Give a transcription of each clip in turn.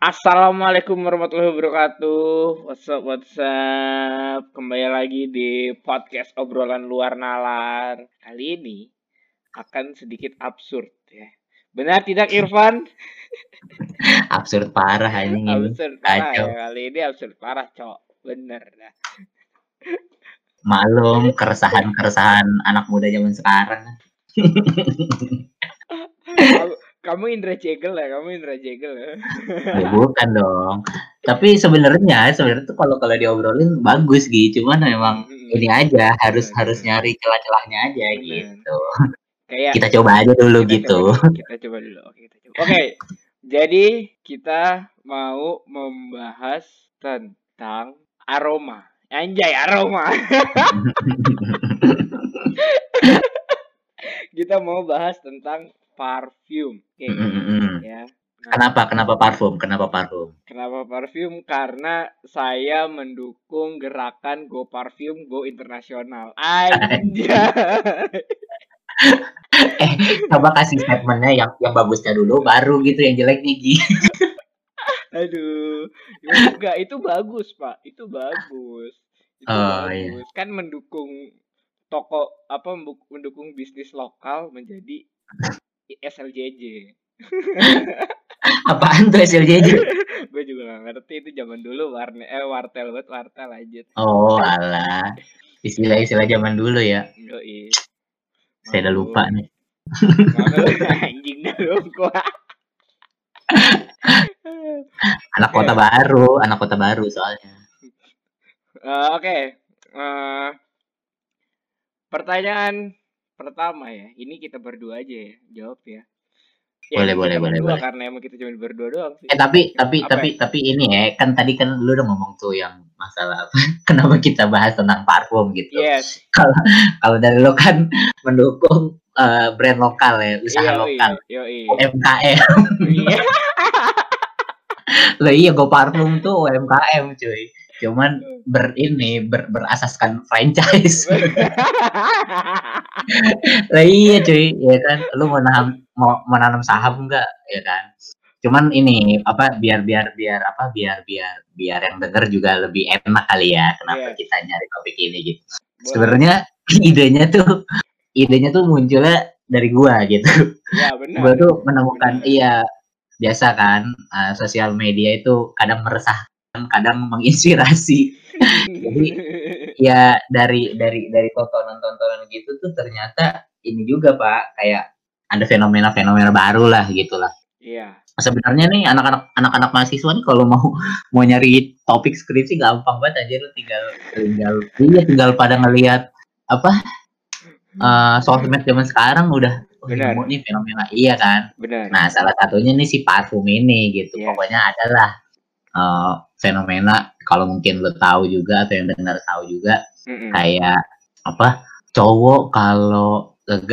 Assalamualaikum warahmatullahi wabarakatuh. What's up, what's up? Kembali lagi di podcast obrolan luar nalar. Kali ini akan sedikit absurd ya. Benar tidak Irfan? absurd parah ini. absurd parah ya. Kali ini absurd parah, cok. Bener dah. Malum keresahan-keresahan anak muda zaman sekarang. kamu Indra Jegel ya, kamu Indra Jegel ya. ya bukan dong. Tapi sebenarnya sebenarnya tuh kalau kalau diobrolin bagus gitu, cuman memang hmm, ini aja harus hmm. harus nyari celah-celahnya aja hmm. gitu. Kayak kita coba aja dulu kita gitu. Coba, kita coba dulu. Oke, kita coba. Oke. Jadi kita mau membahas tentang aroma. Anjay, aroma. kita mau bahas tentang parfum. Okay. Mm -hmm. Ya. Nah, kenapa? Kenapa parfum? Kenapa parfum? Kenapa parfum? Karena saya mendukung gerakan Go Parfum Go Internasional. Aja. eh, coba kasih statementnya yang yang bagusnya dulu, baru gitu yang jeleknya gitu. Aduh, ya enggak itu bagus pak, itu bagus. Itu oh, iya. bagus. Iya. Kan mendukung toko apa mendukung bisnis lokal menjadi SLJJ. Apaan tuh SLJJ? gue juga gak ngerti itu zaman dulu warna eh wartel buat wartel lanjut. Oh alah. Istilah-istilah zaman dulu ya. Yoi. Saya udah lupa nih. Anjing dah lupa. anak kota baru, anak kota baru soalnya. Uh, Oke. Okay. Uh, eh, pertanyaan pertama ya. Ini kita berdua aja ya jawab ya. Ya, boleh boleh boleh boleh. Karena emang kita cuma berdua doang sih. Eh tapi tapi apa tapi ya? tapi ini ya kan tadi kan lu udah ngomong tuh yang masalah apa? Kenapa kita bahas tentang parfum gitu? Yes. Kalau kalau dari lu kan mendukung uh, brand lokal ya, usaha iya, lokal. Iya, iya. UMKM. Iya. Lah iya parfum tuh UMKM cuy cuman ber ini ber, berasaskan franchise. Lah iya cuy. Ya kan lu mau nanam mau menanam saham enggak ya kan. Cuman ini apa biar biar biar apa biar biar biar yang denger juga lebih enak kali ya kenapa yeah. kita nyari topik ini gitu. Sebenarnya idenya tuh idenya tuh munculnya dari gua gitu. Ya, benar. gua tuh menemukan benar. iya biasa kan uh, sosial media itu kadang meresah kadang menginspirasi. Jadi ya dari dari dari tontonan-tontonan gitu tuh ternyata ini juga Pak kayak ada fenomena-fenomena baru lah gitulah. Iya. Sebenarnya nih anak-anak anak-anak mahasiswa nih kalau mau mau nyari topik skripsi gampang banget aja lu tinggal tinggal iya tinggal pada ngelihat apa uh, sosmed zaman sekarang udah oh, Benar. nih fenomena iya kan. Benar. Nah, salah satunya nih si parfum ini gitu. Yes. Pokoknya adalah uh, fenomena kalau mungkin lo tahu juga atau yang dengar tahu juga mm-hmm. kayak apa cowok kalau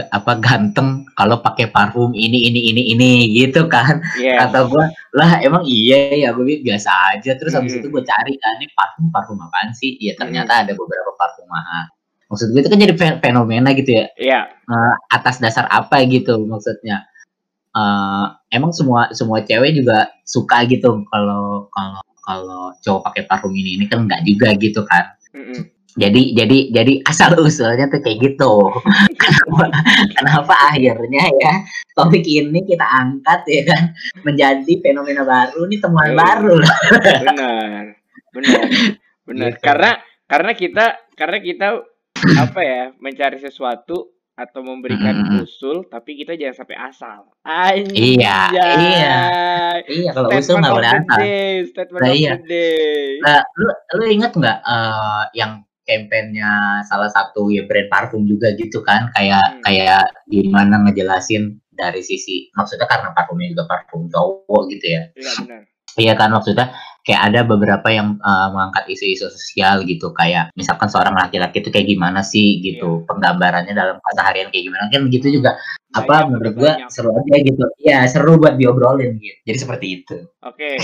apa ganteng kalau pakai parfum ini ini ini ini gitu kan yeah. kata gue lah emang iya ya gue biasa aja terus habis mm. itu gue cari kan ini parfum parfum apaan sih ya ternyata mm. ada beberapa parfum mahal maksud gue itu kan jadi fenomena gitu ya yeah. Iya. uh, atas dasar apa gitu maksudnya uh, emang semua semua cewek juga suka gitu kalau kalau kalau cowok pakai parfum ini ini kan enggak juga gitu kan mm-hmm. jadi jadi jadi asal usulnya tuh kayak gitu kenapa kenapa akhirnya ya topik ini kita angkat ya kan menjadi fenomena baru nih temuan mm. baru benar benar benar gitu. karena karena kita karena kita apa ya mencari sesuatu atau memberikan mm-hmm. usul tapi kita jangan sampai asal. Anjay. Iya, iya. Iya, kalau usul nggak boleh asal. Statement nah, iya. Nah, lu lu ingat nggak uh, yang kampanyenya salah satu ya brand parfum juga gitu kan kayak hmm. kayak gimana ngejelasin dari sisi maksudnya karena parfumnya juga parfum cowok gitu ya. Iya benar. Iya kan maksudnya kayak ada beberapa yang uh, mengangkat isu-isu sosial gitu kayak misalkan seorang laki-laki itu kayak gimana sih gitu yeah. penggambarannya dalam keseharian kayak gimana kan gitu juga nah, apa ya, menurut gua banyak. seru aja gitu ya seru buat diobrolin gitu jadi seperti itu oke okay.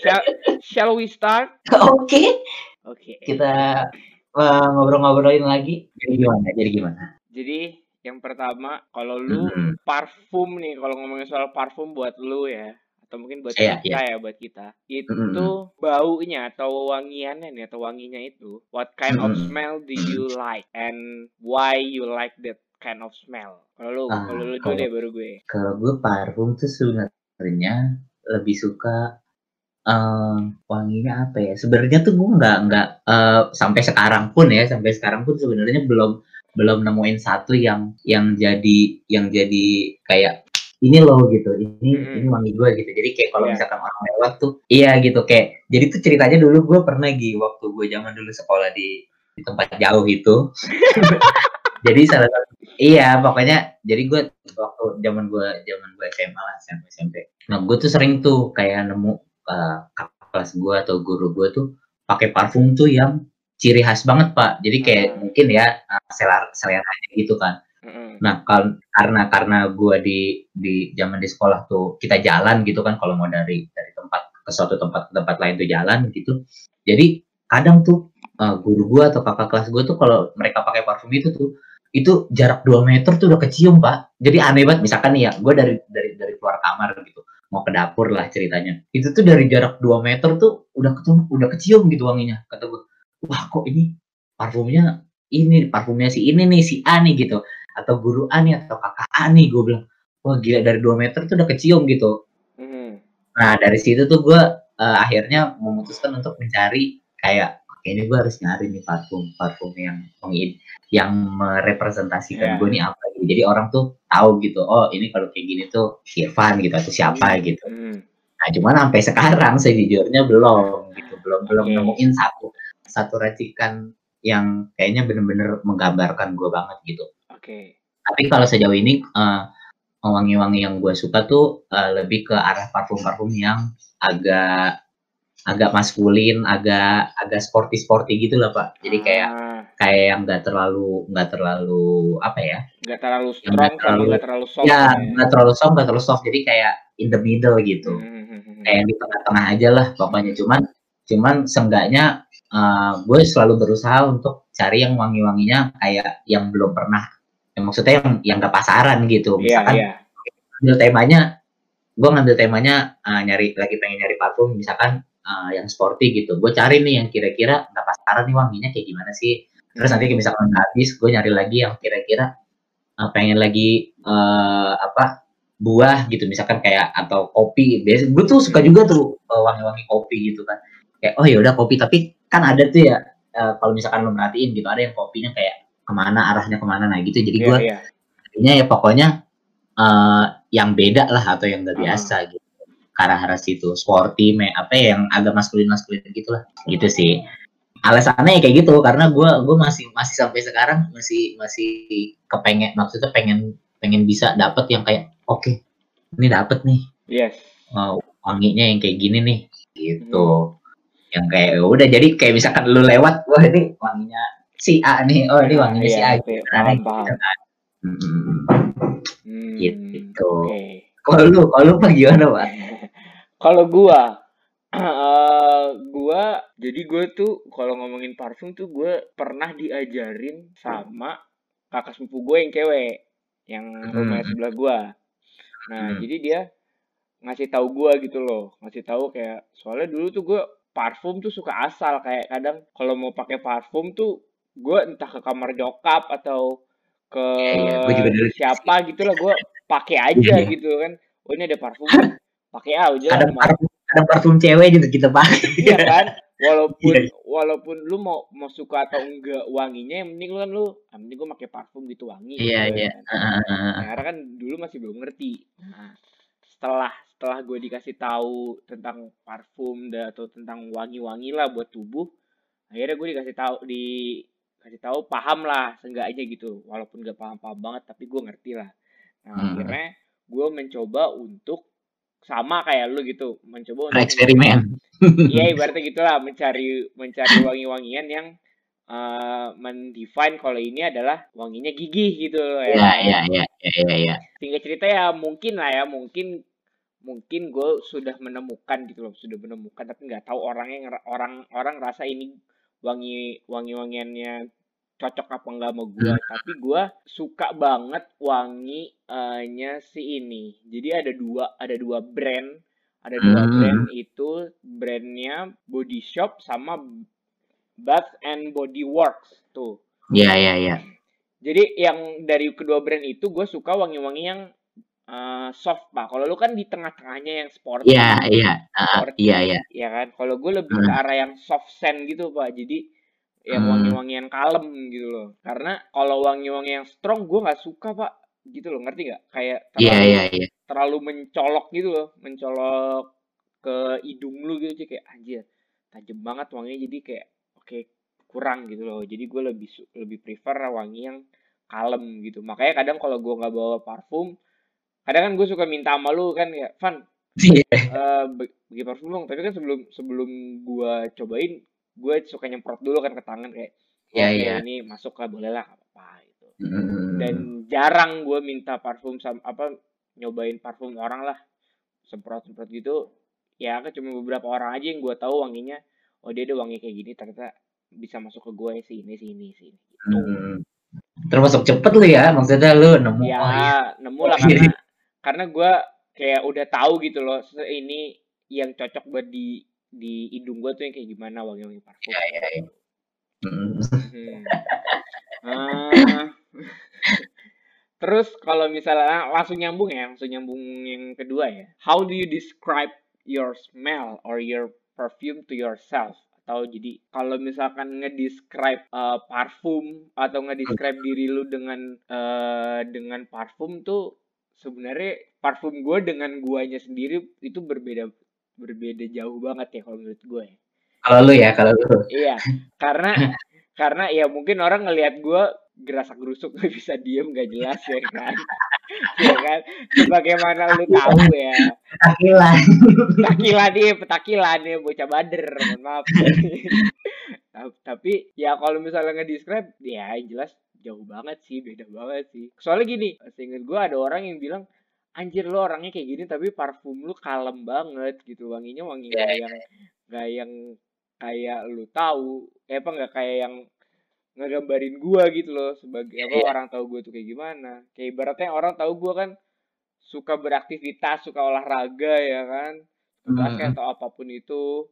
shall, shall we start oke okay. oke okay. kita uh, ngobrol-ngobrolin lagi jadi gimana jadi gimana jadi yang pertama kalau lu -hmm. parfum nih kalau ngomongin soal parfum buat lu ya atau mungkin buat yeah, kita yeah. ya buat kita. Itu mm baunya atau wangiannya nih atau wanginya itu what kind mm of smell do you like? And why you like that kind of smell? Kalau lu uh, kalau lu dulu deh baru gue. kalau gue parfum tuh sebenarnya lebih suka uh, wanginya apa ya? Sebenarnya tuh gue nggak nggak uh, sampai sekarang pun ya sampai sekarang pun sebenarnya belum belum nemuin satu yang yang jadi yang jadi kayak ini loh gitu ini hmm. ini wangi gue gitu jadi kayak kalau yeah. misalkan orang lewat tuh iya gitu kayak jadi tuh ceritanya dulu gue pernah gitu waktu gue zaman dulu sekolah di, di tempat jauh itu jadi salah satu iya pokoknya jadi gue waktu zaman gue zaman gue SMA lah SMP SMP nah gue tuh sering tuh kayak nemu uh, kelas gue atau guru gue tuh pakai parfum tuh yang ciri khas banget pak jadi kayak hmm. mungkin ya uh, selera selera gitu kan Nah, kal karena karena gue di di zaman di sekolah tuh kita jalan gitu kan kalau mau dari dari tempat ke suatu tempat ke tempat lain tuh jalan gitu. Jadi kadang tuh uh, guru gue atau kakak kelas gue tuh kalau mereka pakai parfum itu tuh itu jarak 2 meter tuh udah kecium pak. Jadi aneh banget misalkan nih ya gue dari dari dari keluar kamar gitu mau ke dapur lah ceritanya. Itu tuh dari jarak 2 meter tuh udah kecium udah kecium gitu wanginya kata gue. Wah kok ini parfumnya ini parfumnya si ini nih si A nih gitu atau guru A nih atau kakak A nih gue bilang wah gila dari 2 meter tuh udah kecium gitu hmm. nah dari situ tuh gue uh, akhirnya memutuskan untuk mencari kayak ini gue harus nyari nih parfum parfum yang mengin yang merepresentasikan yeah. gue nih apa gitu jadi orang tuh tahu gitu oh ini kalau kayak gini tuh Irfan gitu atau siapa hmm. gitu nah cuman sampai sekarang sejujurnya belum gitu belum belum nemuin satu satu racikan yang kayaknya bener-bener menggambarkan gue banget gitu okay. tapi kalau sejauh ini uh, wangi-wangi yang gue suka tuh uh, lebih ke arah parfum-parfum yang agak agak maskulin, agak agak sporty sporty gitu lah pak. Jadi kayak ah. kayak yang nggak terlalu nggak terlalu apa ya? Nggak terlalu strong, nggak terlalu, gak terlalu soft. Ya nggak terlalu soft, nggak terlalu soft. Jadi kayak in the middle gitu. Hmm, hmm, hmm, kayak di tengah-tengah aja lah pokoknya. Cuman cuman seenggaknya uh, gue selalu berusaha untuk cari yang wangi-wanginya kayak yang belum pernah ya, maksudnya yang yang ke pasaran gitu. Iya, misalkan yeah, yeah. ambil temanya gue ngambil temanya uh, nyari lagi pengen nyari parfum misalkan uh, yang sporty gitu. Gue cari nih yang kira-kira nggak pasaran nih wanginya kayak gimana sih? Terus nanti misalkan habis gue nyari lagi yang kira-kira uh, pengen lagi uh, apa buah gitu. Misalkan kayak atau kopi. Biasa gue tuh suka juga tuh wangi-wangi kopi gitu kan. Kayak oh ya udah kopi. Tapi kan ada tuh ya uh, kalau misalkan lo merhatiin gitu ada yang kopinya kayak ke mana arahnya ke mana. Nah gitu. Jadi gue yeah, yeah. ya pokoknya uh, yang beda lah atau yang gak biasa uh. gitu. Ke arah situ. Sporty me apa ya yang agak maskulin maskulin gitu lah. Gitu sih. Alasannya ya kayak gitu karena gue gue masih masih sampai sekarang masih masih kepengen maksudnya pengen pengen bisa dapet yang kayak oke okay, ini dapet nih. Yes. Uh, wanginya yang kayak gini nih. Gitu. Hmm. yang kayak udah jadi kayak misalkan lu lewat wah ini wanginya si A nih oh ini wanginya iya, si A gitu paham, paham. Kan. hmm, gitu okay. kalau lu kalau lu apa gimana pak kalau gua uh, gua jadi gua tuh kalau ngomongin parfum tuh gua pernah diajarin sama kakak sepupu gue yang cewek yang rumah hmm. sebelah gua nah hmm. jadi dia ngasih tahu gua gitu loh ngasih tahu kayak soalnya dulu tuh gua parfum tuh suka asal kayak kadang kalau mau pakai parfum tuh gue entah ke kamar jokap atau ke ya, ya. Juga siapa gitu lah gue pakai aja ya, gitu kan. Oh ini ada parfum. Pakai aja ada parfum ada parfum cewek juga kita pakai. Iya kan? Walaupun ya. walaupun lu mau mau suka atau enggak wanginya yang penting lu kan lu yang penting gue pakai parfum gitu wangi iya gitu, iya. kan. nah, karena kan dulu masih belum ngerti. Nah setelah setelah gue dikasih tahu tentang parfum atau tentang wangi-wangi lah buat tubuh akhirnya gue dikasih tahu di kasih tahu paham lah seenggaknya gitu walaupun gak paham-paham banget tapi gue ngerti lah nah hmm. akhirnya gue mencoba untuk sama kayak lu gitu mencoba untuk eksperimen iya ibaratnya gitulah mencari mencari wangi-wangian yang uh, mendefine kalau ini adalah wanginya gigih gitu ya iya iya iya iya ya. sehingga cerita ya mungkin lah ya mungkin mungkin gue sudah menemukan gitu loh sudah menemukan tapi nggak tahu orangnya orang orang rasa ini wangi wangi wangiannya cocok apa enggak sama gue hmm. tapi gue suka banget wangi nya si ini jadi ada dua ada dua brand Ada dua hmm. brand itu brandnya Body Shop sama Bath and Body Works tuh. Iya iya iya. Jadi yang dari kedua brand itu gue suka wangi-wangi yang uh, soft pak. Kalau lu kan di tengah-tengahnya yang sport. Iya iya. Uh, iya iya. Iya kan. Kalau gue lebih uh. ke arah yang soft scent gitu pak. Jadi yang hmm. wangi-wangi yang kalem gitu loh. Karena kalau wangi-wangi yang strong gue nggak suka pak. Gitu loh ngerti nggak? Kayak terlalu, yeah, yeah, yeah. terlalu mencolok gitu loh. Mencolok ke hidung lu gitu kayak anjir. Tajem banget wanginya jadi kayak oke okay, kurang gitu loh jadi gue lebih lebih prefer wangi yang kalem gitu makanya kadang kalau gue nggak bawa parfum kadang kan gue suka minta sama lu kan ya Van yeah. Iya. uh, bagi parfum dong tapi kan sebelum sebelum gue cobain gue suka nyemprot dulu kan ke tangan kayak ya yeah, yeah. ini masuk lah boleh lah apa gitu mm. dan jarang gue minta parfum sama apa nyobain parfum orang lah semprot semprot gitu ya kan cuma beberapa orang aja yang gue tahu wanginya oh dia ada wangi kayak gini ternyata bisa masuk ke gue sih ini sih ini sih gitu. Hmm. Termasuk cepet lu ya maksudnya lu nemu ya, oh, iya. nemu lah karena karena gue kayak udah tahu gitu loh ini yang cocok buat di di hidung gue tuh yang kayak gimana wangi-wangi parfum. Iya iya iya. Hmm. uh, terus kalau misalnya langsung nyambung ya, langsung nyambung yang kedua ya. How do you describe your smell or your perfume to yourself? atau jadi kalau misalkan ngedescribe uh, parfum atau ngedescribe diri lu dengan uh, dengan parfum tuh sebenarnya parfum gue dengan guanya sendiri itu berbeda berbeda jauh banget ya kalau menurut gue. Kalau lu ya, kalau lu. Iya, karena karena ya mungkin orang ngelihat gue gerasak gerusuk gak bisa diem gak jelas ya kan? Ya kan? Sebagaimana lu tahu ya? Petakilan petakilan dia petakilan ya bocah bader mohon maaf. Tapi ya kalau misalnya nge-describe ya jelas jauh banget sih beda banget sih soalnya gini seingat gue ada orang yang bilang anjir lo orangnya kayak gini tapi parfum lu kalem banget gitu wanginya wangi yeah. yang gak yang kayak lu tahu eh apa nggak kayak yang ngegambarin gua gitu loh sebagai apa yeah. orang tahu gua tuh kayak gimana kayak ibaratnya orang tahu gua kan suka beraktivitas suka olahraga ya kan basket mm. atau apa pun itu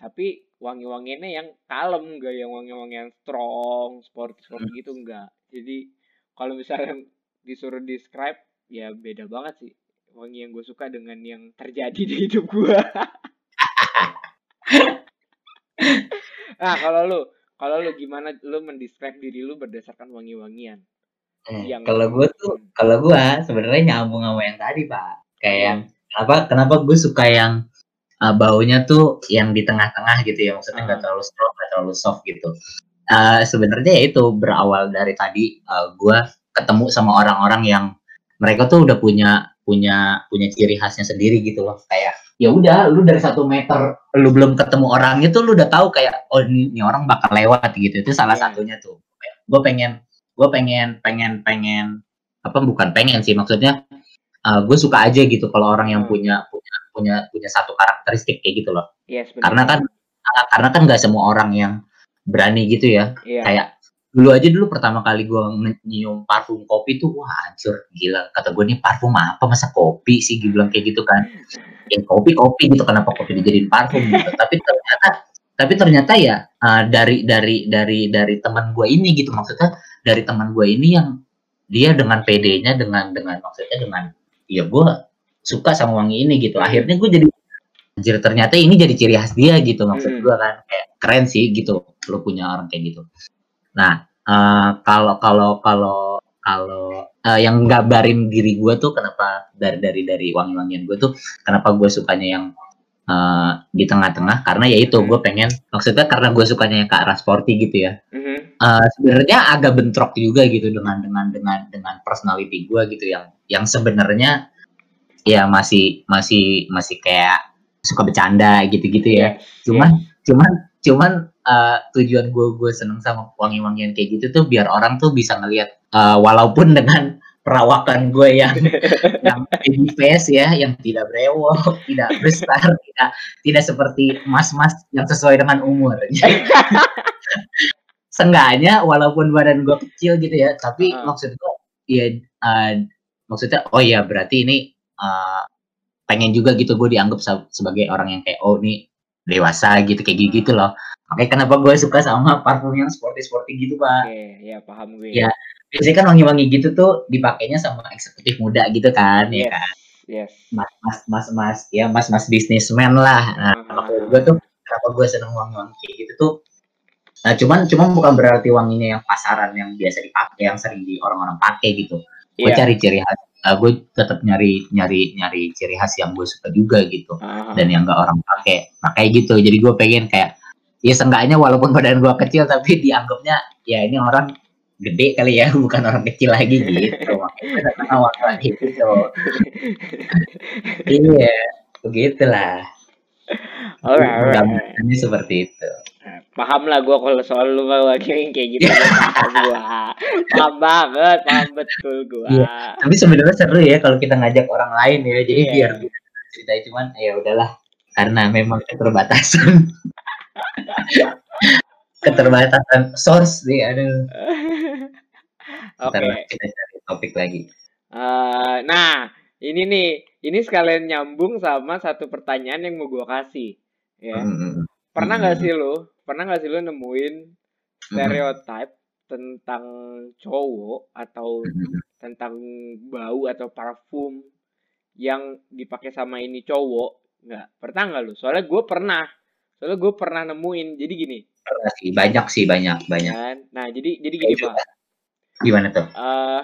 tapi wangi-wanginya yang kalem enggak yang wangi-wangi yang strong sport sport mm. gitu enggak jadi kalau misalnya disuruh describe ya beda banget sih. Wangi yang gue suka dengan yang terjadi di hidup gue nah kalau lu kalau lu gimana lu mendescribe diri lu berdasarkan wangi-wangian? Eh, yang kalau gue tuh kalau gue sebenarnya nyambung sama yang tadi pak. Kayak yang kenapa kenapa gue suka yang uh, baunya tuh yang di tengah-tengah gitu ya maksudnya nggak uh. terlalu strong nggak terlalu soft gitu uh, sebenarnya ya itu berawal dari tadi uh, gue ketemu sama orang-orang yang mereka tuh udah punya punya punya ciri khasnya sendiri gitu loh kayak ya udah lu dari satu meter lu belum ketemu orang itu lu udah tahu kayak oh ini, ini orang bakal lewat gitu itu salah yeah. satunya tuh gue pengen gue pengen pengen pengen apa bukan pengen sih maksudnya uh, eh, gue suka aja gitu kalau orang yang hmm. punya punya punya punya satu karakteristik kayak gitu loh. Yes, karena kan karena kan nggak semua orang yang berani gitu ya. Yeah. kayak dulu aja dulu pertama kali gue nyium parfum kopi tuh wah hancur gila. Kata gue nih parfum apa? Masa kopi sih? Gue bilang kayak gitu kan. Ya kopi kopi gitu kenapa kopi dijadiin parfum gitu. tapi ternyata tapi ternyata ya uh, dari dari dari dari teman gue ini gitu. Maksudnya dari teman gue ini yang dia dengan PD-nya dengan dengan maksudnya dengan ya gue suka sama wangi ini gitu. Akhirnya gue jadi anjir ternyata ini jadi ciri khas dia gitu maksud hmm. gue kan. Kayak keren sih gitu lo punya orang kayak gitu. Nah, uh, kalau kalau kalau kalau uh, yang nggambarin diri gue tuh kenapa dari dari dari wangi-wangian gue tuh kenapa gue sukanya yang uh, di tengah-tengah? Karena ya itu gue pengen maksudnya karena gue sukanya yang ke arah sporty gitu ya. Mm-hmm. uh, sebenarnya agak bentrok juga gitu dengan dengan dengan dengan personality gue gitu yang yang sebenarnya ya masih masih masih kayak suka bercanda gitu-gitu ya cuman yeah. cuman cuman uh, tujuan gue gue seneng sama wangi-wangian kayak gitu tuh biar orang tuh bisa ngelihat uh, walaupun dengan perawakan gue yang yang baby face ya yang tidak brewok tidak besar tidak tidak seperti mas-mas yang sesuai dengan umur Seenggaknya walaupun badan gue kecil gitu ya tapi uh. maksud gue ya uh, maksudnya oh ya berarti ini uh, pengen juga gitu gue dianggap sebagai orang yang kayak oh ini dewasa gitu kayak gitu, gitu loh makanya kenapa gue suka sama parfum yang sporty sporty gitu pak oke ya paham gue ya biasanya kan wangi-wangi gitu tuh dipakainya sama eksekutif muda gitu kan ya yes. ya kan yes mas mas mas mas ya mas mas bisnismen lah nah uh -huh. gue tuh kenapa gue seneng wangi-wangi kayak gitu tuh Nah, cuman cuman bukan berarti wanginya yang pasaran yang biasa dipakai, yang sering di orang-orang pakai gitu. Yeah. Gue iya. cari ciri khas, uh, gue tetap nyari nyari nyari ciri khas yang gue suka juga gitu, uh -huh. dan yang gak orang pakai. Kayak gitu, jadi gue pengen kayak ya seenggaknya walaupun badan gue kecil tapi dianggapnya ya ini orang gede kali ya bukan orang kecil lagi gitu makanya gitu iya begitulah Alright, alright. Ini seperti itu paham lah gue kalau soal lu lagi kayak gitu paham gue paham banget paham betul gue iya. tapi sebenarnya seru ya kalau kita ngajak orang lain ya jadi iya. biar cerita cuman ya udahlah karena memang keterbatasan keterbatasan source nih aduh oke okay. kita cari topik lagi uh, nah ini nih ini sekalian nyambung sama satu pertanyaan yang mau gue kasih ya hmm. Pernah nggak hmm. sih lo pernah nggak sih lo nemuin stereotype hmm. tentang cowok atau hmm. tentang bau atau parfum yang dipakai sama ini cowok? Nggak. Pernah nggak lo soalnya gue pernah. Soalnya gue pernah nemuin. Jadi gini. Pernah sih. Banyak sih banyak banyak. Kan? nah jadi jadi gini pak. Gimana tuh? Uh,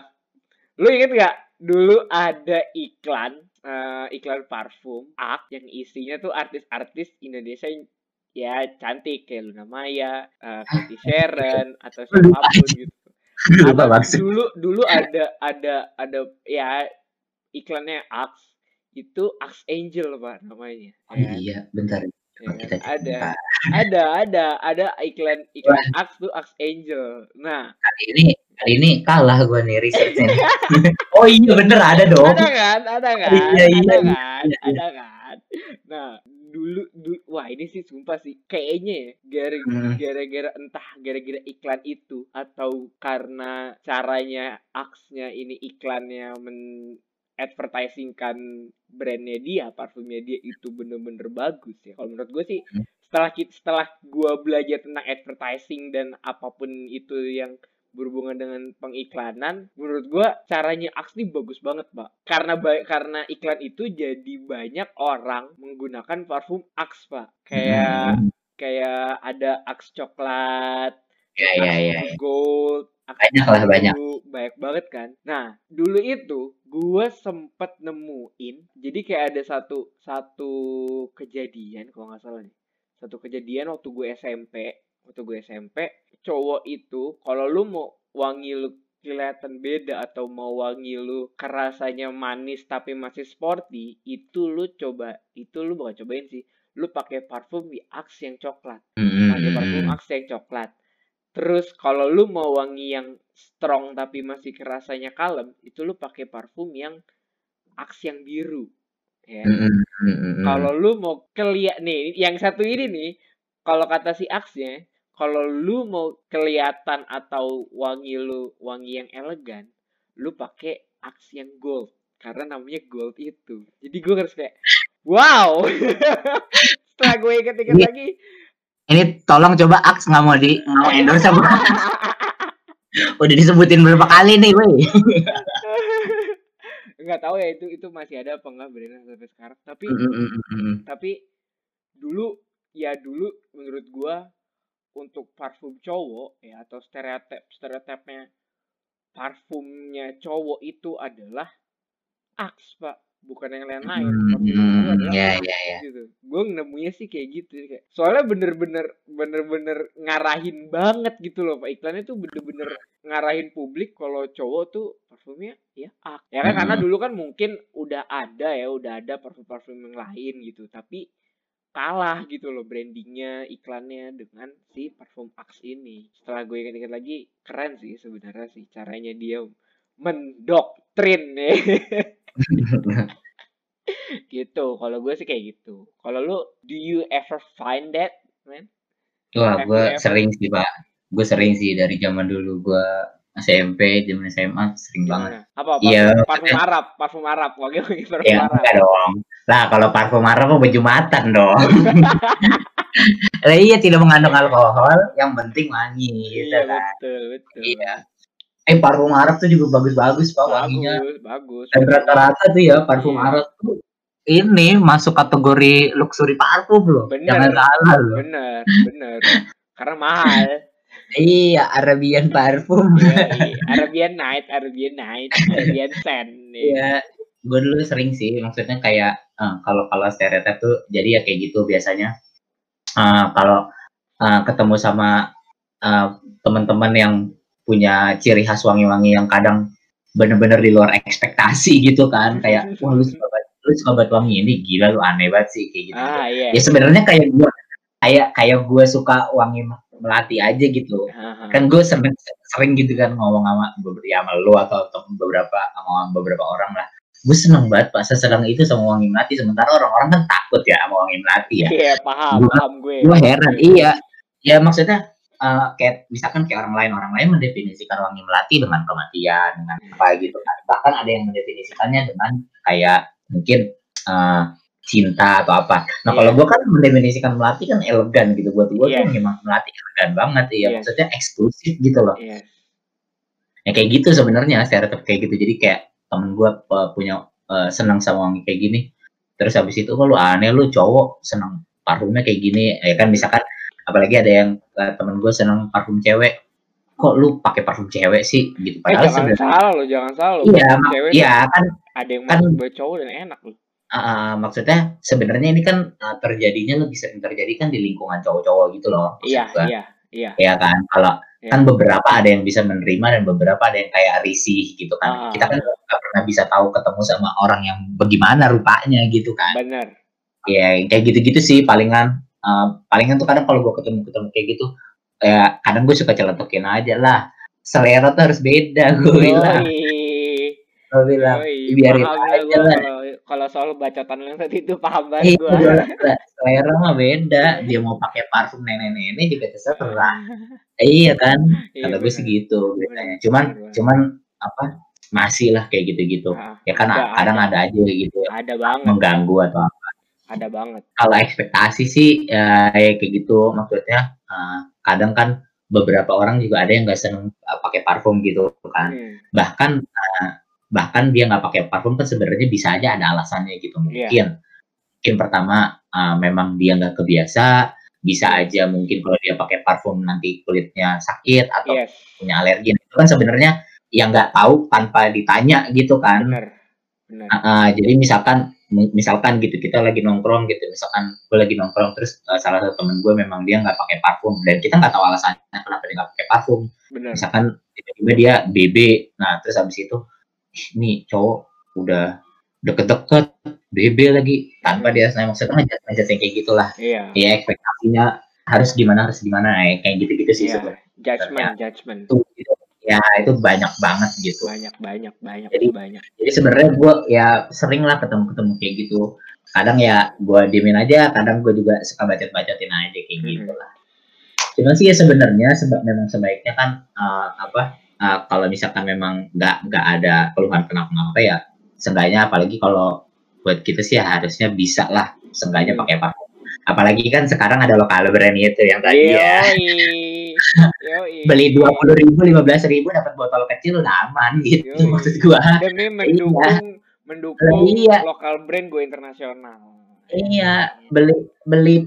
lo inget nggak? Dulu ada iklan uh, iklan parfum ak yang isinya tuh artis-artis Indonesia yang ya cantik kayak Luna Maya, uh, Cathy Sharon atau siapa pun gitu. Apa, dulu dulu ada ada ada ya iklannya Axe itu Axe Angel pak namanya. Oh, ya. Iya bentar. Ya, kita ada ada ada ada iklan iklan Axe tuh Axe Angel. Nah kali ini kali ini kalah gue nih risetnya. oh iya bener ada dong. Ada kan ada kan iya, iya, ada iya, kan iya. ada kan. Nah dulu, dulu wah ini sih sumpah sih kayaknya ya hmm. gara-gara entah gara-gara iklan itu atau karena caranya aksnya ini iklannya men advertisingkan brandnya dia parfumnya dia itu bener-bener bagus ya kalau menurut gue sih hmm. setelah kita setelah gue belajar tentang advertising dan apa pun itu yang berhubungan dengan pengiklanan menurut gua caranya Aks ini bagus banget pak. Karena baik karena iklan itu jadi banyak orang menggunakan parfum Aks pak. Kayak hmm. kayak ada Aks coklat ya, ya, ya, ya. gold banyak lah banyak. banyak banget kan? Nah dulu itu gue sempet nemuin jadi kayak ada satu satu kejadian kalau nggak salah nih. Satu kejadian waktu gue SMP waktu gue SMP cowok itu kalau lu mau wangi lu kelihatan beda atau mau wangi lu kerasanya manis tapi masih sporty itu lu coba itu lu bukan cobain sih. Lu pakai parfum di Axe yang coklat. Mm-hmm. pakai parfum Axe yang coklat. Terus kalau lu mau wangi yang strong tapi masih kerasanya kalem itu lu pakai parfum yang Axe yang biru ya. Mm-hmm. kalau lu mau keliat nih yang satu ini nih kalau kata si Axe-nya kalau lu mau kelihatan atau wangi lu wangi yang elegan, lu pakai aks yang gold karena namanya gold itu. Jadi gue harus kayak wow. Setelah gue inget-inget lagi, ini tolong coba aks nggak mau di mau endorse apa? Udah disebutin berapa kali nih, weh. Enggak tahu ya itu itu masih ada apa enggak benar sampai sekarang. Tapi mm -hmm. tapi dulu ya dulu menurut gua untuk parfum cowok ya atau stereotip stereotipnya parfumnya cowok itu adalah Axe pak. Bukan yang lain-lain. Hmm, ya, ya, ya. gitu. Gue nemunya sih kayak gitu kayak soalnya bener-bener bener-bener ngarahin banget gitu loh pak. Iklannya tuh bener-bener ngarahin publik kalau cowok tuh parfumnya ya Axe ya kan hmm. karena dulu kan mungkin udah ada ya udah ada parfum-parfum yang lain gitu. Tapi kalah gitu loh brandingnya iklannya dengan si parfum Axe ini. Setelah gue ingat-ingat lagi keren sih sebenarnya sih caranya dia mendoktrin ya. Gitu kalau gue sih kayak gitu. Kalau lu do you ever find that man? Wah gue sering sih pak. Gue sering sih dari zaman dulu gue SMP, zaman SMA sering banget. Apa? Parfum, Iya, parfum Arab, parfum Arab, wangi-wangi parfum ya Arab. enggak dong. Lah kalau parfum Arab mah bejumatan dong. Lah iya tidak mengandung alkohol, yang penting wangi gitu Iya kan. betul betul. Iya. Eh parfum Arab tuh juga bagus-bagus Pak wanginya. Bagus bagus. Dan rata-rata tuh ya parfum Iya. Arab tuh ini masuk kategori luxury parfum loh. Bener. Jangan salah loh. Bener bener. Karena mahal. Iya, Arabian parfum. Yoi. Arabian Night, Arabian Night, Arabian Sand. Iya, gue dulu sering sih, maksudnya kayak eh, kalau kalau stereotip tuh, jadi ya kayak gitu biasanya. Eh, kalau eh, ketemu sama teman-teman yang punya ciri khas wangi-wangi yang kadang bener-bener di luar ekspektasi gitu kan, kayak wah lu suka banget, lu suka banget wangi ini, gila lu aneh banget sih kayak gitu. Ah iya. Ya sebenarnya kayak gue kayak kayak gue suka wangi melati aja gitu. Haha. kan gue sering sering gitu kan ngomong sama beberapa sama lu atau tem- beberapa sama beberapa orang lah. Gue seneng banget pak seseneng itu sama wangi melati sementara orang-orang kan takut ya sama wangi melati ya. Iya paham Gua- paham gue. gue heran iya. Ya maksudnya eh, kayak misalkan kayak orang lain orang lain mendefinisikan wangi melati dengan kematian dengan apa gitu kan. Bahkan ada yang mendefinisikannya dengan kayak mungkin eh, cinta atau apa nah kalau Iya. gue kan mendefinisikan melati kan elegan gitu buat gue Iya. tuh memang melati elegan banget iya Iya. maksudnya eksklusif gitu loh Iya. ya kayak gitu sebenarnya stereotip kayak gitu jadi kayak temen gue punya eh, senang sama wangi kayak gini terus habis itu lu aneh lu cowok senang parfumnya kayak gini ya kan misalkan apalagi ada yang eh, temen gue senang parfum cewek kok lu pakai parfum cewek sih gitu Eh padahal jangan sebenarnya salah lo, jangan salah lo. iya cewek iya kan ada yang kan- buat cowok dan enak loh. Eh, maksudnya sebenarnya ini kan eh, terjadinya lebih sering terjadi kan di lingkungan cowok-cowok gitu loh maksud Iya gua. iya iya. ya kan kalau Iya. kan beberapa ada yang bisa menerima dan beberapa ada yang kayak risih gitu kan kita kan nggak pernah bisa tahu ketemu sama orang yang bagaimana rupanya gitu kan Bener. ya kayak gitu-gitu sih palingan eh, palingan tuh kadang kalau gue ketemu ketemu kayak gitu ya kadang gue suka celotekin aja lah selera tuh harus beda gue bilang Yoi. gue bilang Yoi. biarin Paham aja lah kalau kalau soal bacotan yang tadi itu paham banget Iya, gue. gua- selera mah beda. Dia mau pakai parfum nenek-nenek juga terserah. Iya kan? Iya, kata gue sih gitu cuman cuman apa? Masih lah kayak gitu-gitu. Ah, ya kan Ada, kadang ada. ada aja gitu yang ada banget. mengganggu atau apa. Ada banget. kalau ekspektasi sih ya, ya kayak gitu. Maksudnya eh, kadang kan beberapa orang juga ada yang nggak seneng eh, pakai parfum gitu kan. Hmm. bahkan eh, bahkan dia nggak pakai parfum kan sebenarnya bisa aja ada alasannya gitu Iya. mungkin mungkin pertama eh, memang dia nggak kebiasa bisa aja mungkin kalau dia pakai parfum nanti kulitnya sakit atau Yes. punya alergi itu kan sebenarnya yang nggak tahu tanpa ditanya gitu kan Bener. Bener. Ah, ah, jadi misalkan mi- misalkan gitu kita lagi nongkrong gitu misalkan gue lagi nongkrong terus eh, salah satu temen gue memang dia nggak pakai parfum dan kita nggak tahu alasannya kenapa dia nggak pakai parfum Bener. misalkan tiba-tiba dia BB nah terus habis itu "Ih, nih cowok udah deket-deket BB lagi tanpa dia saya maksudnya ngejat yang kayak gitulah Iya. ya ekspektasinya harus gimana harus gimana ya, kayak gitu-gitu sih Iya. sebenarnya Judgment, judgment. itu itu ya itu banyak banget gitu Banyak, banyak, banyak, Jadi- banyak. jadi sebenarnya gue ya sering lah ketemu ketemu kayak gitu kadang ya gue diemin aja kadang gue juga suka bacot bacotin aja kayak Mhm. gitu lah cuman sih ya sebenarnya seba- memang sebaiknya kan eh, apa eh, kalau misalkan memang nggak nggak ada keluhan kenapa-napa ya seenggaknya apalagi kalau buat kita sih ya harusnya bisa lah seenggaknya Hmm. pakai parfum apalagi kan sekarang ada lokal brand itu yang tadi ya Yoi. Yoi. beli dua puluh ribu lima belas ribu dapat botol kecil udah aman gitu Yoi. maksud gua Demi mendukung mendukung Iya. lokal brand go internasional. Iya, beli beli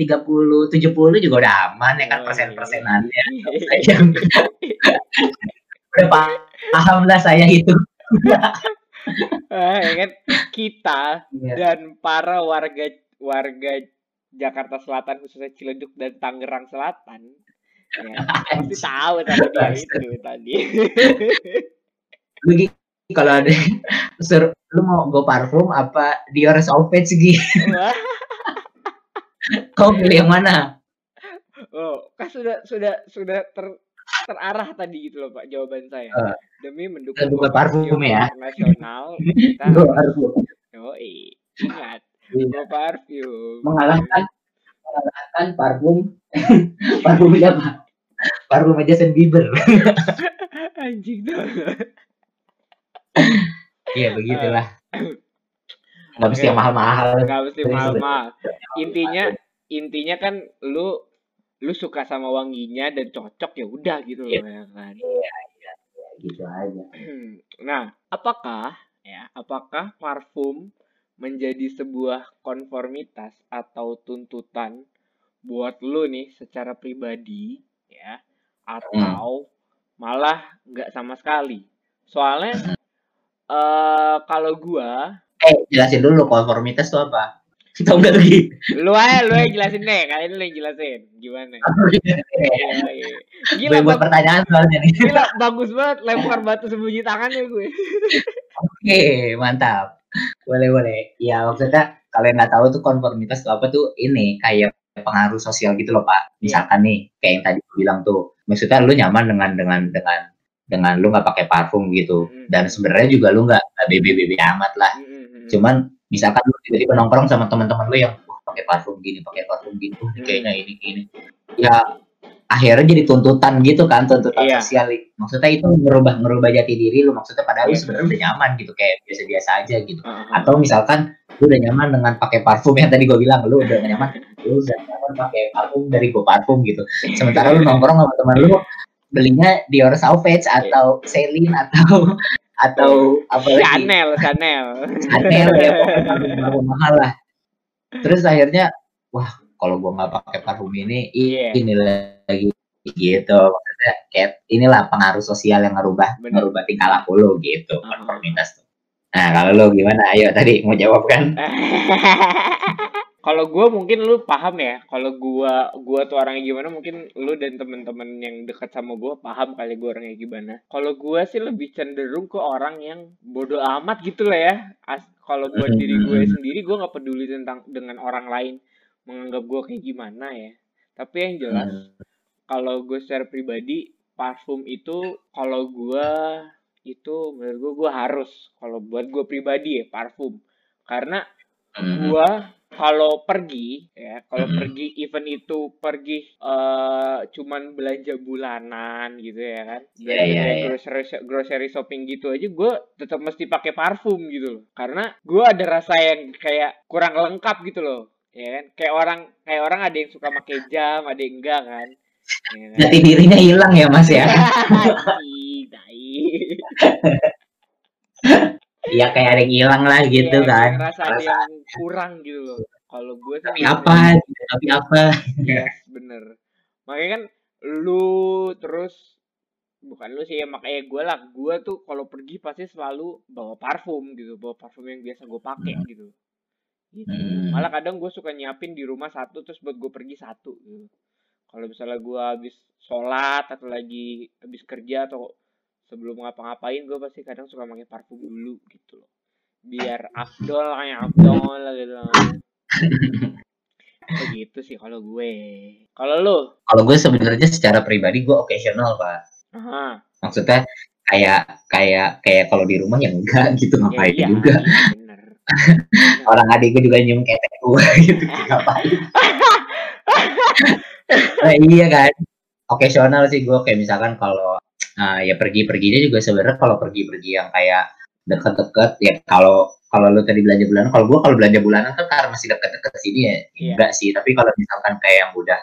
30 30 70 juga udah aman ya kan Yoi. persen-persenannya. Saya udah paham lah saya itu. Ah, ya kan kita Iya. dan para warga warga Jakarta Selatan khususnya Ciledug dan Tangerang Selatan ya, pasti tahu tadi dia itu tadi. Lu Gi, kalau ada suruh lu mau go parfum apa Dior Sauvage Gi? Kau pilih yang mana? oh, kan sudah sudah sudah ter, terarah tadi gitu loh Pak jawaban saya. Eh. Demi mendukung Kita buka parfum ya. internasional kita. Yoi, ingat Iya. go parfum. Mengalahkan mengalahkan parfum parfum siapa? parfum Justin Bieber anjing tuh iya begitulah nggak mesti yang mahal-mahal nggak mesti mahal-mahal intinya intinya kan lu lu suka sama wanginya dan cocok ya udah gitu loh Iya. ya kan? Iya iya gitu aja. Nah apakah ya apakah parfum menjadi sebuah konformitas atau tuntutan buat lu nih secara pribadi ya atau malah nggak sama sekali? Soalnya eh kalau gua eh jelasin dulu konformitas itu apa tau nggak lagi. Lu aja lu yang jelasin deh. Kalian lu yang jelasin. Gimana? Iya, iya. gila gue buat pertanyaan soalnya nih. Gila bagus banget. Lempar batu sembunyi tangannya gue. Oke mantap. Boleh boleh. Ya maksudnya kalian nggak tahu tuh konformitas itu apa tuh? Ini kayak pengaruh sosial gitu loh pak. Misalkan nih kayak yang tadi gue bilang tuh. Maksudnya lu nyaman dengan dengan dengan dengan lu nggak pakai parfum gitu. Hmm. dan sebenarnya juga lu nggak nggak bebe-bebe amat lah. Mm, mm, mm. cuman misalkan lu tiba-tiba nongkrong sama teman-teman lu yang "Wah, pakai parfum gini pakai parfum gini uh, Hmm. kayaknya ini ini. Ya akhirnya jadi tuntutan gitu kan tuntutan Iya. sosial. Maksudnya itu merubah merubah jati diri lu. Maksudnya padahal lu Iya. sebenarnya udah nyaman gitu kayak biasa-biasa aja gitu. Ah, ah, atau misalkan lu udah nyaman dengan pakai parfum yang tadi gue bilang lu udah nyaman lu udah nyaman pakai parfum dari go parfum gitu. Sementara lu nongkrong sama teman lu belinya Dior Sauvage atau Celine atau atau apa lagi Chanel Chanel. Chanel ya pokoknya parfum mahal lah. Terus akhirnya wah kalau gua nggak pakai parfum ini Iya. ini lagi gitu. Maksudnya kayak inilah pengaruh sosial yang ngerubah Bener. ngerubah tingkah laku lo gitu Ah. konformitas tuh. Nah kalau lo gimana? Ayo tadi mau jawab kan kalau gue mungkin lu paham ya kalau gua gua tuh orangnya gimana mungkin lu dan temen-temen yang dekat sama gua paham kali gua orangnya gimana. Kalau gua sih lebih cenderung ke orang yang bodoh amat gitu lah ya. As kalau buat diri gue sendiri gua nggak peduli tentang dengan orang lain menganggap gua kayak gimana ya. Tapi yang jelas Hmm. kalau gue secara pribadi parfum itu kalau gua itu menurut gue gue harus. Kalau buat gue pribadi ya parfum. Karena Hmm. Kalau pergi ya kalau Mhm. pergi event itu pergi eh cuman belanja bulanan gitu ya kan Iya, belanja iya, kayak iya. grocery grocery shopping gitu aja gue tetap mesti pakai parfum gitu loh karena gue ada rasa yang kayak kurang lengkap gitu loh ya kan kayak orang kayak orang ada yang suka pakai jam ada yang enggak kan ya kan? jati dirinya hilang ya mas ya tai. Iya kayak ada yang hilang lah gitu Iya, kan. ngerasa ada Rasa, yang kurang gitu loh. Kalau gue sih tapi apa? gitu, tapi apa? Yes, bener. Makanya kan lu terus bukan lu sih ya makanya gue lah gue tuh kalau pergi pasti selalu bawa parfum gitu bawa parfum yang biasa gue pakai gitu. Gitu. Hmm. malah kadang gue suka nyiapin di rumah satu terus buat gue pergi satu gitu. Kalau misalnya gue habis sholat atau lagi habis kerja atau sebelum ngapa-ngapain gue pasti kadang suka pakai parfum dulu gitu loh. Biar afdol kayak afdol gitu begitu sih kalau gue. Kalau lu? Kalau gue sebenarnya secara pribadi gue occasional pak. Aha. maksudnya kayak kayak kayak kalau di rumah ya enggak gitu Ya, ngapain iya, juga. iya, bener. orang adik gue juga nyium ketek gue gitu ngapain? Nah, iya kan? Occasional sih gue kayak misalkan kalau ah, ya pergi-perginya juga sebenarnya kalau pergi-pergi yang kayak deket-deket ya kalau kalau lu tadi belanja bulanan kalau gue kalau belanja bulanan kan karena masih deket-deket sini ya Iya. enggak sih tapi kalau misalkan kayak yang udah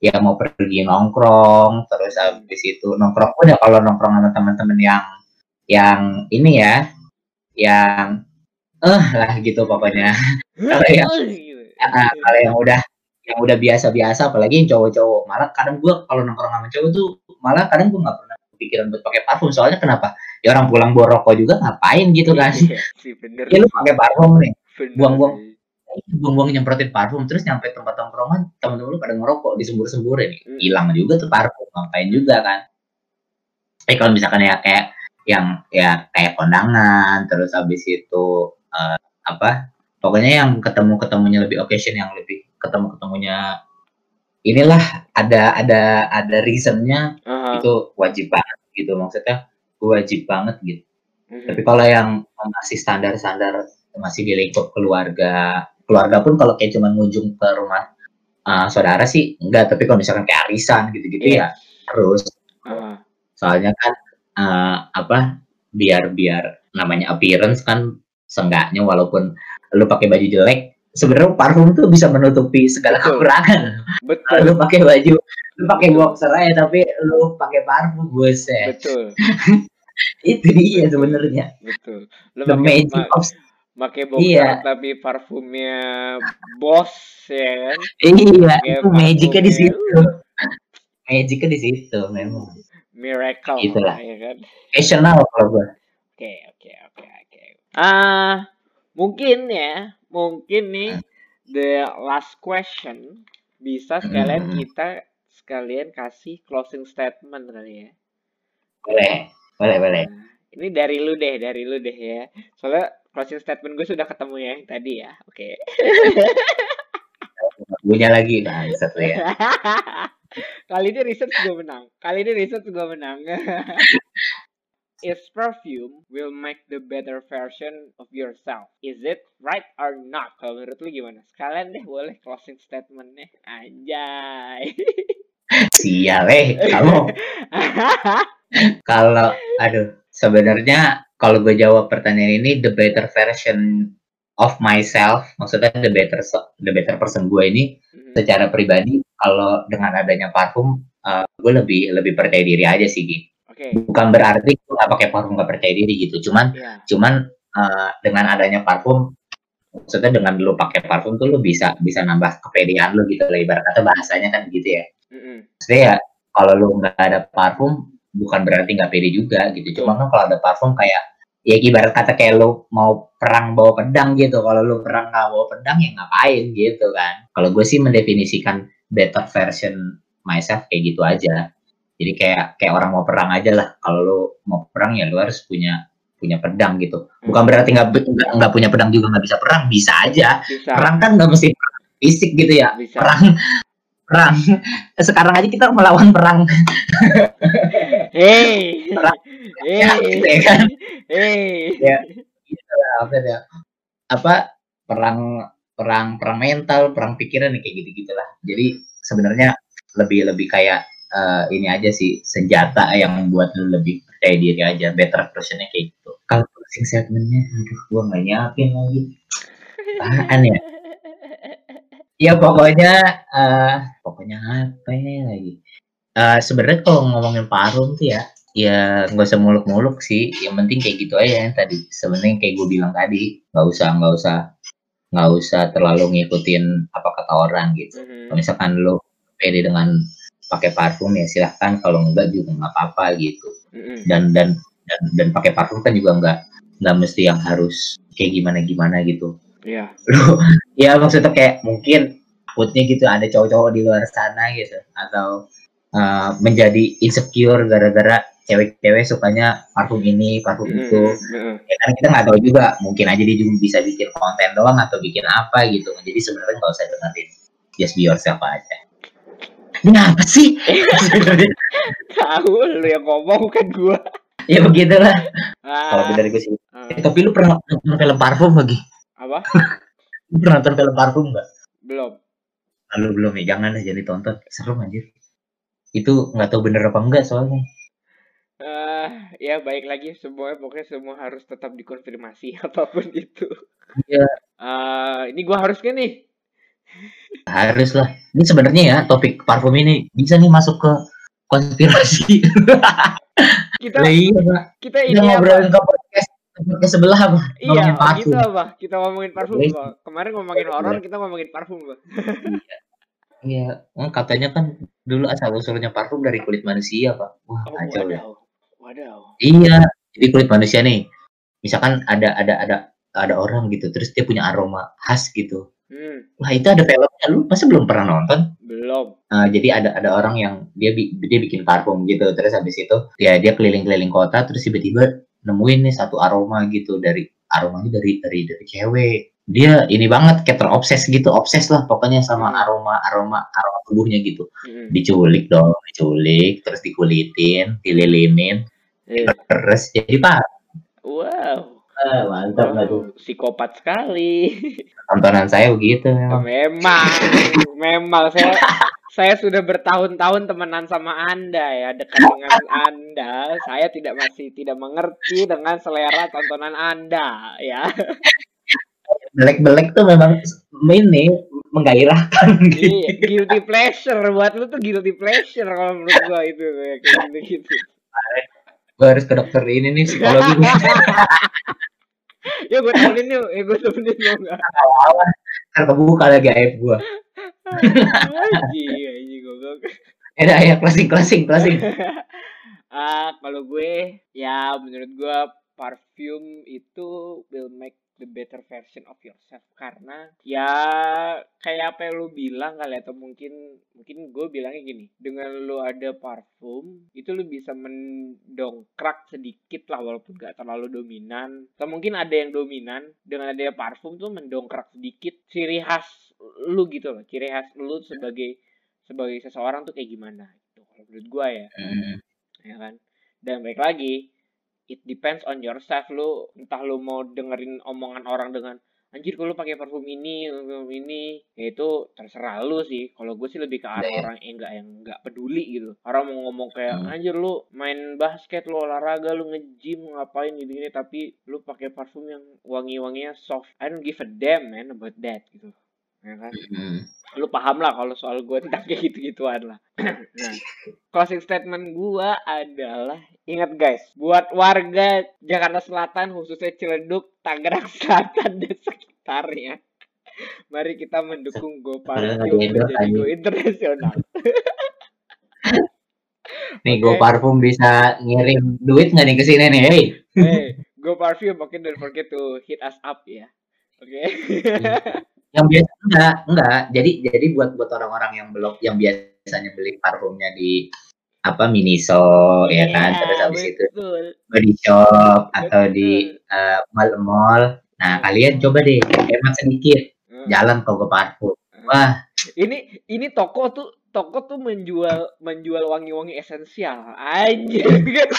ya mau pergi nongkrong terus habis itu nongkrong pun ya kalau nongkrong sama teman-teman yang yang ini ya yang eh lah gitu pokoknya Kalau yang Gitu. Ah, kalau yang udah yang udah biasa-biasa apalagi yang cowok-cowok malah kadang gua kalau nongkrong sama cowok tuh malah kadang gua nggak pernah kepikiran buat pakai parfum. Soalnya kenapa? Ya orang pulang bawa rokok juga ngapain gitu kan? Iya sih bener ya lu pakai parfum nih. Buang-buang. sih. buang-buang nyemprotin parfum terus nyampe tempat tongkrongan temen-temen lu pada ngerokok disembur-semburin Hmm. hilang juga tuh parfum ngapain juga kan? Tapi kalau misalkan ya kayak yang ya kayak kondangan terus habis itu eh, apa pokoknya yang ketemu ketemunya lebih occasion yang lebih ketemu ketemunya inilah ada ada ada reasonnya Aha. itu wajib banget gitu maksudnya wajib banget gitu Mhm. tapi kalau yang masih standar-standar masih di lingkup keluarga keluarga pun kalau kayak cuma ngunjung ke rumah uh, saudara sih enggak tapi kalau misalkan kayak arisan gitu-gitu Iya. ya harus. Uh. Soalnya kan uh, apa biar biar namanya appearance kan seenggaknya walaupun lu pakai baju jelek sebenarnya parfum tuh bisa menutupi segala Betul. kekurangan. Betul. Lu pakai baju, lu pakai boxer aja tapi lu pakai parfum buset. Betul. itu dia sebenarnya. Betul. Lu The magic ma of pakai boxer iya. tapi parfumnya bos ya kan? Iya, itu magicnya di situ. Magicnya di situ memang. Miracle Itulah. ya kan. Passional kalau gua. Oke, oke, oke, oke. Ah, mungkin ya mungkin nih the last question bisa sekalian hmm. kita sekalian kasih closing statement kali ya. Boleh, boleh, boleh. Nah, ini dari lu deh, dari lu deh ya. Soalnya closing statement gue sudah ketemu ya yang tadi ya. Oke. Okay. Punya lagi nah, satu ya. Kali ini research gue menang. Kali ini research gue menang. Is perfume will make the better version of yourself. Is it right or not? Kalau menurut lu gimana? Sekalian deh boleh closing statement nih. Anjay. Sial eh kamu. kalau aduh sebenarnya kalau gue jawab pertanyaan ini the better version of myself maksudnya the better the better person gue ini mm-hmm. secara pribadi kalau dengan adanya parfum uh, gue lebih lebih percaya diri aja sih gitu Okay. Bukan berarti gue nggak pakai parfum nggak percaya diri gitu. Cuman yeah. cuman uh, dengan adanya parfum maksudnya dengan lu pakai parfum tuh lu bisa bisa nambah kepedean lu gitu lah ibarat kata bahasanya kan gitu ya. Mm-hmm. Maksudnya ya kalau lu nggak ada parfum bukan berarti nggak pede juga gitu. Cuma kan kalau ada parfum kayak ya ibarat kata kayak lu mau perang bawa pedang gitu. Kalau lu perang nggak bawa pedang ya ngapain gitu kan. Kalau gue sih mendefinisikan better version myself kayak gitu aja jadi kayak kayak orang mau perang aja lah. Kalau lu mau perang ya lu harus punya punya pedang gitu. Bukan berarti nggak nggak punya pedang juga nggak bisa perang. Bisa aja. Bisa. perang kan nggak mesti fisik gitu ya. Bisa. perang perang. Sekarang aja kita melawan perang. Hei perang. Hey. ya, gitu ya kan? Hey. ya. Gitu lah, apa ya? Apa? Perang perang perang mental perang pikiran kayak gitu gitulah jadi sebenarnya lebih lebih kayak uh, ini aja sih senjata yang membuat lu lebih percaya diri aja better versionnya kayak gitu. Kalau closing statementnya aduh gua nggak nyiapin lagi. Apaan ya? Ya pokoknya uh, pokoknya apa ya lagi? Uh, sebenarnya kalau ngomongin parfum tuh ya ya nggak usah muluk-muluk sih. Yang penting kayak gitu aja yang tadi. Sebenarnya kayak gue bilang tadi nggak usah nggak usah nggak usah terlalu ngikutin apa kata orang gitu. Mm -hmm. kalau misalkan lo pede dengan pakai parfum ya silahkan. Kalau enggak juga nggak apa-apa gitu. Dan dan dan dan pakai parfum kan juga nggak nggak mesti yang harus kayak gimana gimana gitu. Iya. Lu ya maksudnya kayak mungkin takutnya gitu ada cowok-cowok di luar sana gitu. Atau uh, menjadi insecure gara-gara cewek-cewek sukanya parfum ini parfum mm, itu. Mm. ya kan kita nggak tahu juga. Mungkin aja dia juga bisa bikin konten doang atau bikin apa gitu. Jadi sebenarnya nggak usah dengerin. Just be yourself aja ini apa sih? Tahu lu yang ngomong bukan gua. ya begitulah. Ah. Kalau dari gue sih. Ah. Eh, tapi lu pernah nonton film parfum lagi? Apa? lu pernah nonton film parfum enggak? Belum. Lalu belum ya, jangan lah jadi tonton. Seru anjir. Itu nggak tahu bener apa enggak soalnya. Uh, ya baik lagi semua pokoknya semua harus tetap dikonfirmasi apa pun itu. Iya. Uh, ini gua harus kan nih harus lah. Ini sebenarnya ya topik parfum ini bisa nih masuk ke konspirasi. kita iya. Kita ini kita ngobrolin ke podcast ke sebelah apa? Iya, parfum. gitu apa? Kita ngomongin parfum, Pak. Kemarin ngomongin horor, kita ngomongin parfum, Pak. Iya, oh, katanya kan dulu asal usulnya parfum dari kulit manusia, Pak. Wah, oh, kacau ya. Wadaw. Iya, jadi kulit manusia nih. Misalkan ada ada ada ada orang gitu, terus dia punya aroma khas gitu. Hmm. Wah itu ada filmnya lu masa belum pernah nonton? Belum. Uh, jadi ada ada orang yang dia dia bikin parfum gitu terus habis itu ya dia keliling-keliling kota terus tiba-tiba nemuin nih satu aroma gitu dari aromanya dari dari dari cewek. Dia ini banget kayak terobses gitu, obses lah pokoknya sama hmm. aroma aroma aroma tubuhnya gitu. Hmm. Diculik dong, diculik, terus dikulitin, dililinin, yeah. terus jadi pak. Wow Ah, mantap oh, tuh. Psikopat sekali. Tontonan saya begitu memang. Oh, memang, memang saya saya sudah bertahun-tahun temenan sama Anda ya, dekat dengan Anda. Saya tidak masih tidak mengerti dengan selera tontonan Anda ya. Belek-belek tuh memang ini menggairahkan gitu. Iya, guilty pleasure buat lu tuh guilty pleasure kalau menurut gua itu kayak gitu-gitu. Gue harus ke dokter ini nih psikologi. ya gue temenin yuk, ya gue temenin mau nggak? Kan kebuka lagi aib gue. Iya, iya goblok. Eh, ya closing closing closing. Ah, kalau gue ya menurut gue parfum itu will make the better version of yourself. Karena ya kayak apa yang lu bilang kali atau mungkin mungkin gue bilangnya gini dengan lu ada parfum itu lu bisa mendongkrak sedikit lah walaupun gak terlalu dominan. Atau mungkin ada yang dominan dengan adanya parfum tuh mendongkrak sedikit ciri khas lu gitu loh. Ciri khas lu sebagai sebagai seseorang tuh kayak gimana itu kalau menurut gue ya. Mm. ya kan? Dan baik lagi it depends on yourself lu entah lu mau dengerin omongan orang dengan anjir kalau pakai parfum ini parfum ini? Ya itu terserah lu sih. Kalau gue sih lebih ke arah yeah. orang yang enggak yang enggak peduli gitu. Orang mau ngomong kayak hmm. anjir lu main basket lu olahraga lu nge-gym ngapain gitu gini tapi lu pakai parfum yang wangi-wanginya soft. I don't give a damn man about that gitu ya kan hmm. lu paham lah kalau soal gue tidak kayak gitu gituan lah nah closing statement gue adalah ingat guys buat warga Jakarta Selatan khususnya Ciledug Tangerang Selatan dan sekitarnya mari kita mendukung Go Parfum menjadi Go internasional nih okay. Go Parfum bisa ngirim duit nggak nih ke sini nih hey. hey Go Parfum okay don't forget to hit us up ya oke okay? Yang biasa enggak, enggak. Jadi jadi buat buat orang-orang yang belum yang biasanya beli parfumnya di apa Miniso yeah, ya iya, kan terus habis itu body shop atau betul. di uh, mall-mall. Nah, kalian coba deh hemat sedikit. Hmm. Jalan toko parfum. Hmm. Wah, ini ini toko tuh toko tuh menjual menjual wangi-wangi esensial aja gitu.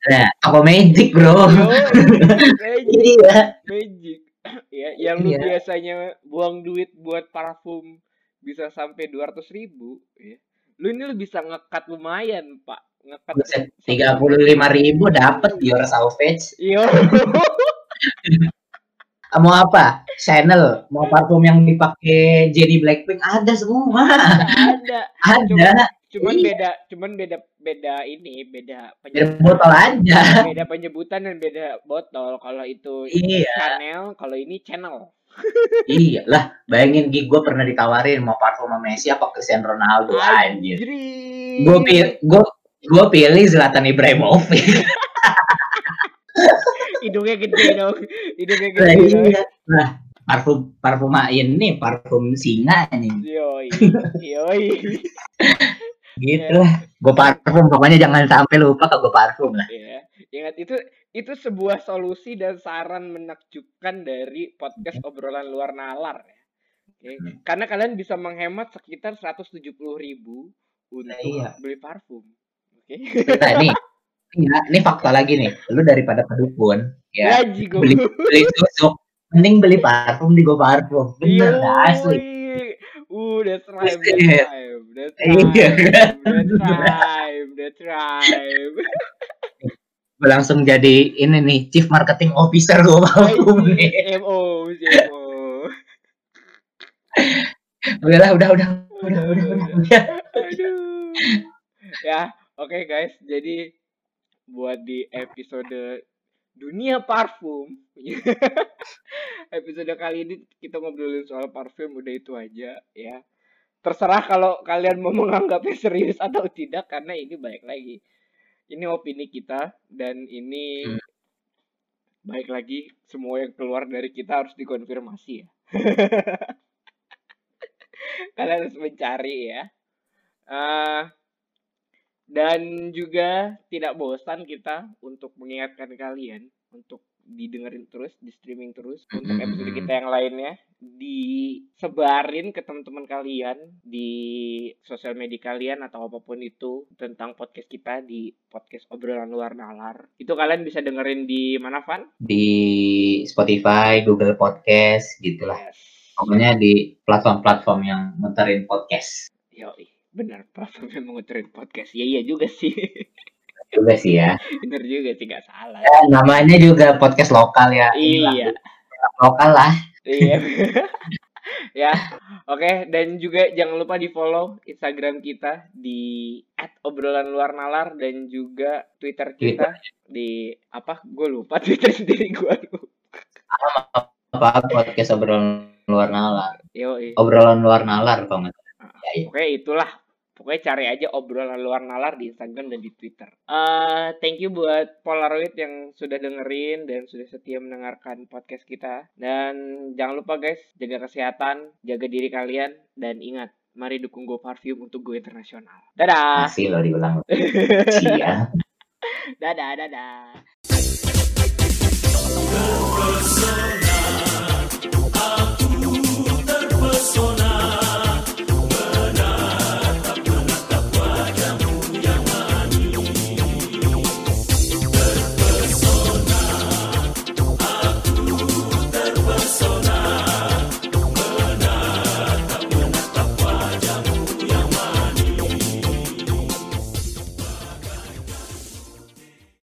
Nah, toko magic, Bro. magic. iya. Magic ya yang lu iya. biasanya buang duit buat parfum bisa sampai dua ratus ribu ya. Lu ini lu bisa ngekat lumayan pak. Ngekat tiga puluh lima ribu dapat your salvage. Iya. Mau apa? Chanel mau parfum yang dipakai Jenny Blackpink? Ada semua. Ada ada. Cuman iya. beda cuman beda beda ini beda penyebutan botol aja. Beda penyebutan dan beda botol. Kalau itu iya. channel kalau ini channel. Iya lah bayangin Gi gue pernah ditawarin mau parfum sama Messi apa Cristiano Ronaldo anjir. Gue pilih gue gue pilih Zlatan Ibrahimovic. Hidungnya gede dong. Hidungnya gede nah, iya. nah parfum parfum ini parfum singa ini. Yoi yoi gitu lah gue parfum pokoknya jangan sampai lupa ke gue parfum lah. Ya ingat itu itu sebuah solusi dan saran menakjubkan dari podcast obrolan luar nalar ya. Okay? hmm. karena kalian bisa menghemat sekitar 170 ribu untuk nah, iya. beli parfum. Oke. Okay? nah ini ini, ini fakta lagi nih. Lu daripada kedukun ya Gaji, beli beli susu mending beli parfum di gue parfum. Bener dah asli. Uh, that's right, that's right, that's right. gue langsung jadi ini nih chief marketing officer gue mau nih. CMO, CMO. udah lah, udah, udah, udah, udah, udah. Aduh. Ya, oke okay, guys. Jadi buat di episode dunia parfum episode kali ini kita ngobrolin soal parfum udah itu aja ya terserah kalau kalian mau menganggapnya serius atau tidak karena ini baik lagi. Ini opini kita dan ini hmm. baik lagi semua yang keluar dari kita harus dikonfirmasi ya. Kalian harus mencari ya. Uh, dan juga tidak bosan kita untuk mengingatkan kalian untuk didengerin terus, di streaming terus untuk episode kita yang lainnya disebarin ke teman-teman kalian di sosial media kalian atau apa pun itu tentang podcast kita di podcast obrolan luar nalar. Itu kalian bisa dengerin di mana Van? Di Spotify, Google Podcast gitulah. Yes. Pokoknya di platform-platform yang muterin podcast. Yo, benar Pak memang muterin podcast. Iya iya juga sih. juga sih ya. Bener juga sih nggak salah. Ya, namanya juga podcast lokal ya. Iya. Lokal lah. Iya. ya, oke okay. dan juga jangan lupa di follow Instagram kita di @obrolan luar nalar dan juga Twitter kita Twitter. di apa? Gue lupa Twitter sendiri gue lupa. Apa podcast obrolan luar nalar? Yo, Obrolan luar nalar nggak? Ya. Oke itulah Pokoknya cari aja obrolan luar nalar di Instagram dan di Twitter. Uh, thank you buat Polaroid yang sudah dengerin dan sudah setia mendengarkan podcast kita. Dan jangan lupa guys, jaga kesehatan, jaga diri kalian, dan ingat, mari dukung Go Parfum untuk Go Internasional. Dadah! Masih lo diulang. Cia. dadah, dadah. Terpesona, aku terpesona.